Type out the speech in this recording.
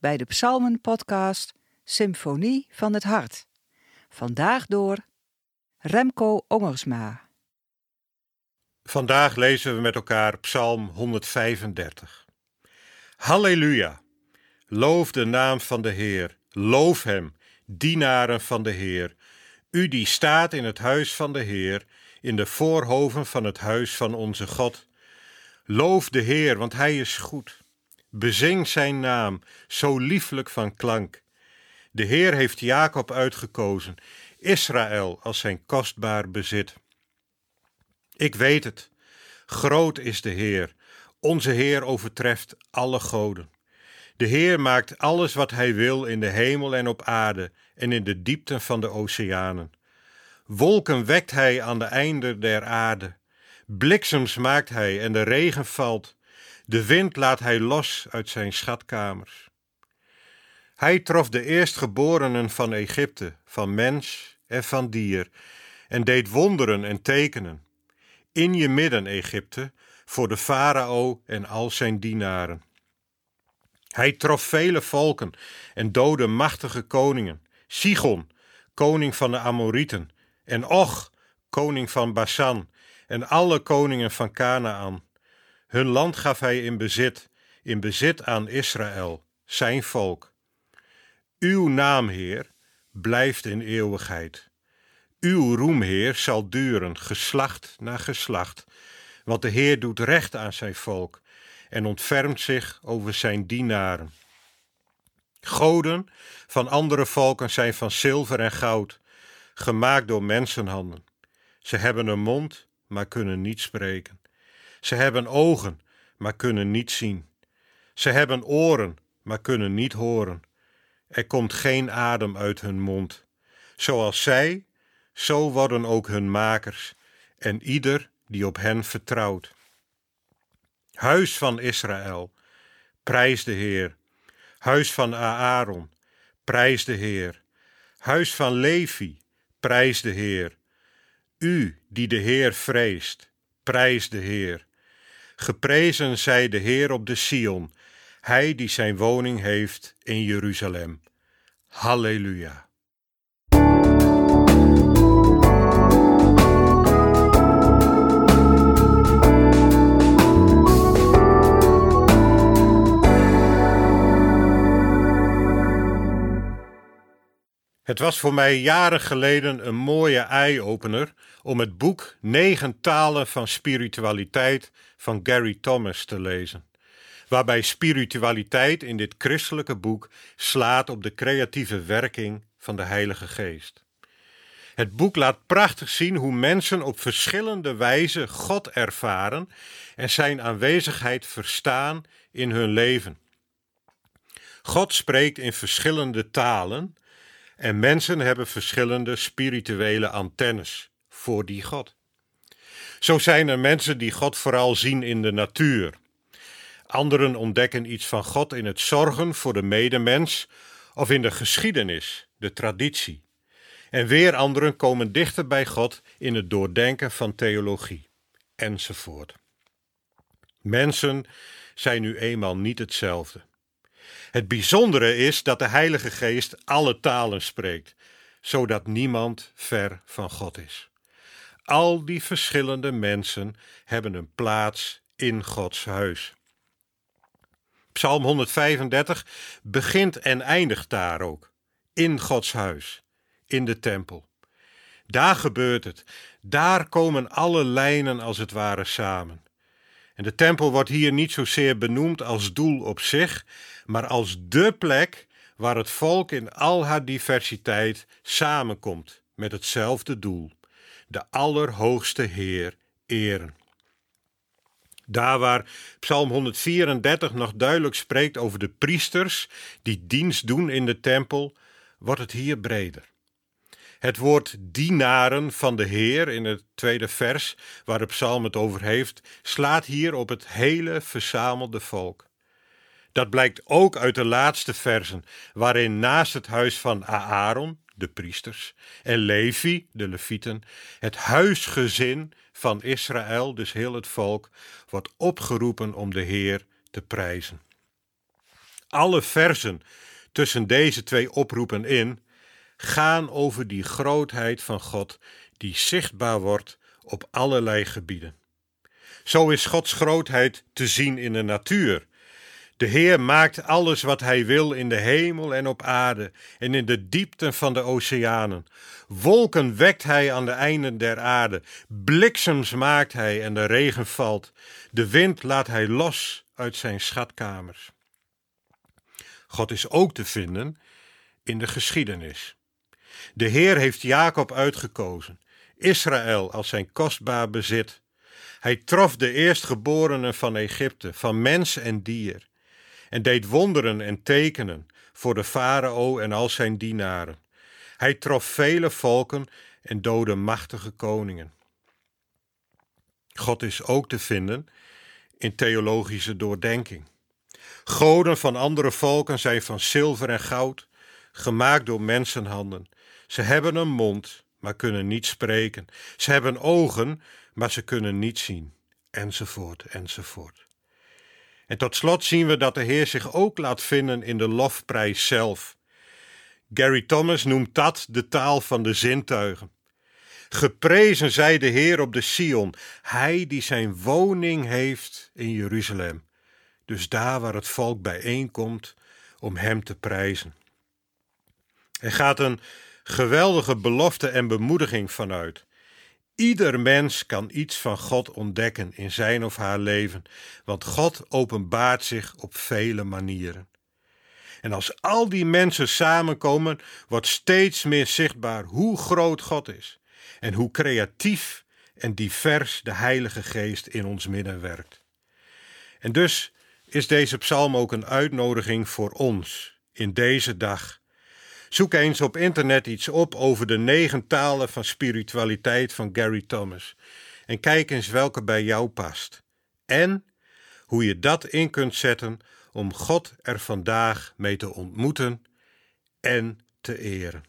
bij de Psalmen-podcast Symfonie van het Hart. Vandaag door Remco Ongersma. Vandaag lezen we met elkaar Psalm 135. Halleluja! Loof de naam van de Heer, loof Hem, dienaren van de Heer. U die staat in het huis van de Heer, in de voorhoven van het huis van onze God. Loof de Heer, want Hij is goed. Bezing zijn naam, zo lieflijk van klank. De Heer heeft Jacob uitgekozen, Israël als zijn kostbaar bezit. Ik weet het, groot is de Heer, onze Heer overtreft alle goden. De Heer maakt alles wat Hij wil in de hemel en op aarde en in de diepten van de oceanen. Wolken wekt Hij aan de einden der aarde. Bliksems maakt Hij en de regen valt. De wind laat hij los uit zijn schatkamers. Hij trof de eerstgeborenen van Egypte, van mens en van dier, en deed wonderen en tekenen. In je midden, Egypte, voor de farao en al zijn dienaren. Hij trof vele volken en doodde machtige koningen. Sigon, koning van de Amorieten, en Och, koning van Basan, en alle koningen van Canaan. Hun land gaf hij in bezit, in bezit aan Israël, zijn volk. Uw naam, Heer, blijft in eeuwigheid. Uw roem, Heer, zal duren, geslacht na geslacht, want de Heer doet recht aan zijn volk en ontfermt zich over zijn dienaren. Goden van andere volken zijn van zilver en goud, gemaakt door mensenhanden. Ze hebben een mond, maar kunnen niet spreken. Ze hebben ogen, maar kunnen niet zien. Ze hebben oren, maar kunnen niet horen. Er komt geen adem uit hun mond. Zoals zij, zo worden ook hun makers en ieder die op hen vertrouwt. Huis van Israël, prijs de Heer. Huis van Aaron, prijs de Heer. Huis van Levi, prijs de Heer. U die de Heer vreest, prijs de Heer. Geprezen zij de Heer op de Sion, hij die zijn woning heeft in Jeruzalem. Halleluja. Het was voor mij jaren geleden een mooie eye-opener om het boek Negen talen van spiritualiteit van Gary Thomas te lezen. Waarbij spiritualiteit in dit christelijke boek slaat op de creatieve werking van de Heilige Geest. Het boek laat prachtig zien hoe mensen op verschillende wijzen God ervaren en zijn aanwezigheid verstaan in hun leven. God spreekt in verschillende talen en mensen hebben verschillende spirituele antennes voor die God. Zo zijn er mensen die God vooral zien in de natuur. Anderen ontdekken iets van God in het zorgen voor de medemens of in de geschiedenis, de traditie. En weer anderen komen dichter bij God in het doordenken van theologie, enzovoort. Mensen zijn nu eenmaal niet hetzelfde. Het bijzondere is dat de Heilige Geest alle talen spreekt, zodat niemand ver van God is. Al die verschillende mensen hebben een plaats in Gods huis. Psalm 135 begint en eindigt daar ook, in Gods huis, in de tempel. Daar gebeurt het, daar komen alle lijnen als het ware samen. En de tempel wordt hier niet zozeer benoemd als doel op zich, maar als dé plek waar het volk in al haar diversiteit samenkomt met hetzelfde doel: de Allerhoogste Heer eren. Daar waar Psalm 134 nog duidelijk spreekt over de priesters die dienst doen in de tempel, wordt het hier breder. Het woord dienaren van de Heer in het tweede vers, waar de psalm het over heeft, slaat hier op het hele verzamelde volk. Dat blijkt ook uit de laatste versen, waarin naast het huis van Aaron, de priesters, en Levi, de levieten, het huisgezin van Israël, dus heel het volk, wordt opgeroepen om de Heer te prijzen. Alle versen tussen deze twee oproepen in gaan over die grootheid van God die zichtbaar wordt op allerlei gebieden. Zo is Gods grootheid te zien in de natuur. De Heer maakt alles wat Hij wil in de hemel en op aarde en in de diepten van de oceanen. Wolken wekt Hij aan de einden der aarde, bliksems maakt Hij en de regen valt. De wind laat Hij los uit zijn schatkamers. God is ook te vinden in de geschiedenis. De Heer heeft Jacob uitgekozen, Israël als zijn kostbaar bezit. Hij trof de eerstgeborenen van Egypte, van mens en dier, en deed wonderen en tekenen voor de farao en al zijn dienaren. Hij trof vele volken en doodde machtige koningen. God is ook te vinden in theologische doordenking. Goden van andere volken zijn van zilver en goud, gemaakt door mensenhanden. Ze hebben een mond, maar kunnen niet spreken. Ze hebben ogen, maar ze kunnen niet zien. Enzovoort, enzovoort. En tot slot zien we dat de Heer zich ook laat vinden in de lofprijs zelf. Gary Thomas noemt dat de taal van de zintuigen. Geprezen zij de Heer op de Sion, hij die zijn woning heeft in Jeruzalem. Dus daar waar het volk bijeenkomt om hem te prijzen. Er gaat een geweldige belofte en bemoediging vanuit. Ieder mens kan iets van God ontdekken in zijn of haar leven, want God openbaart zich op vele manieren. En als al die mensen samenkomen, wordt steeds meer zichtbaar hoe groot God is en hoe creatief en divers de Heilige Geest in ons midden werkt. En dus is deze psalm ook een uitnodiging voor ons in deze dag Zoek eens op internet iets op over de negen talen van spiritualiteit van Gary Thomas. En kijk eens welke bij jou past. En hoe je dat in kunt zetten om God er vandaag mee te ontmoeten en te eren.